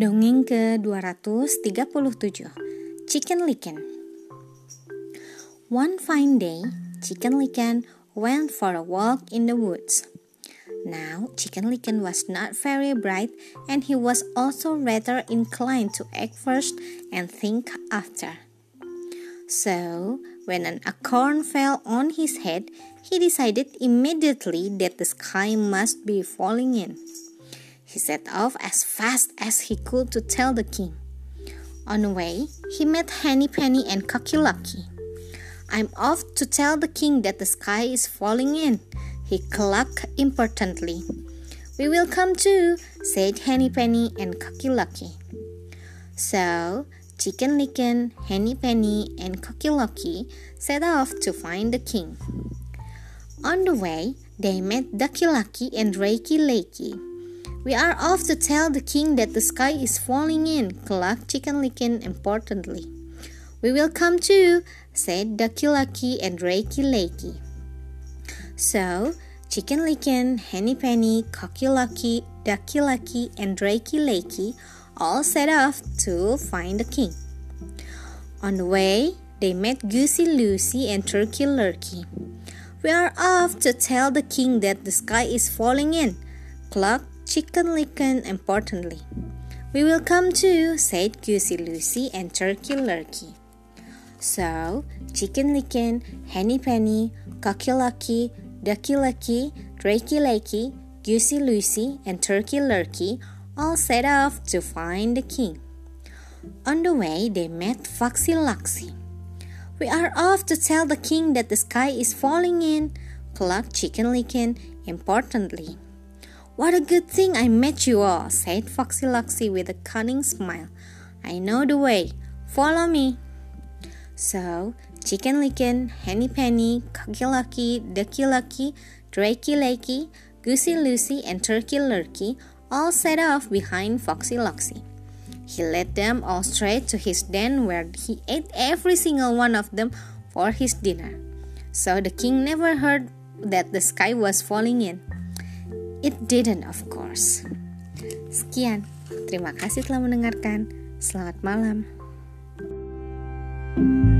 Dongeng ke-237 Chicken Licken One fine day, Chicken Licken went for a walk in the woods. Now, Chicken Licken was not very bright and he was also rather inclined to act first and think after. So, when an acorn fell on his head, he decided immediately that the sky must be falling in. He set off as fast as he could to tell the king. On the way, he met Henny Penny and Cocky Lucky. I'm off to tell the king that the sky is falling in, he clucked importantly. We will come too, said Henny Penny and Cocky Lucky. So, Chicken Licken, Henny Penny, and Cocky Lucky set off to find the king. On the way, they met Ducky Lucky and Drakey Lakey. We are off to tell the king that the sky is falling in, clucked Chicken Licken importantly. We will come too, said Ducky Lucky and Drakey Lakey. So, Chicken Licken, Henny Penny, Cocky Lucky, Ducky Lucky, and Drakey Lakey all set off to find the king. On the way, they met Goosey Loosey and Turkey Lurkey. We are off to tell the king that the sky is falling in, clucked Chicken Licken importantly. We will come too, said Goosey Loosey and Turkey Lurkey. So, Chicken Licken, Henny Penny, Cocky Lucky, Ducky Lucky, Drakey Lakey, Goosey Loosey, and Turkey Lurkey all set off to find the king. On the way, they met Foxy Loxy. We are off to tell the king that the sky is falling in, clucked Chicken Licken importantly. What a good thing I met you all, said Foxy Loxy with a cunning smile. I know the way. Follow me. So, Chicken Licken, Henny Penny, Cocky Lucky, Ducky Lucky, Drakey Lakey, Goosey Loosey, and Turkey Lurkey all set off behind Foxy Loxy. He led them all straight to his den where he ate every single one of them for his dinner. So the king never heard that the sky was falling in. It didn't, of course. Sekian, terima kasih telah mendengarkan. Selamat malam. thank you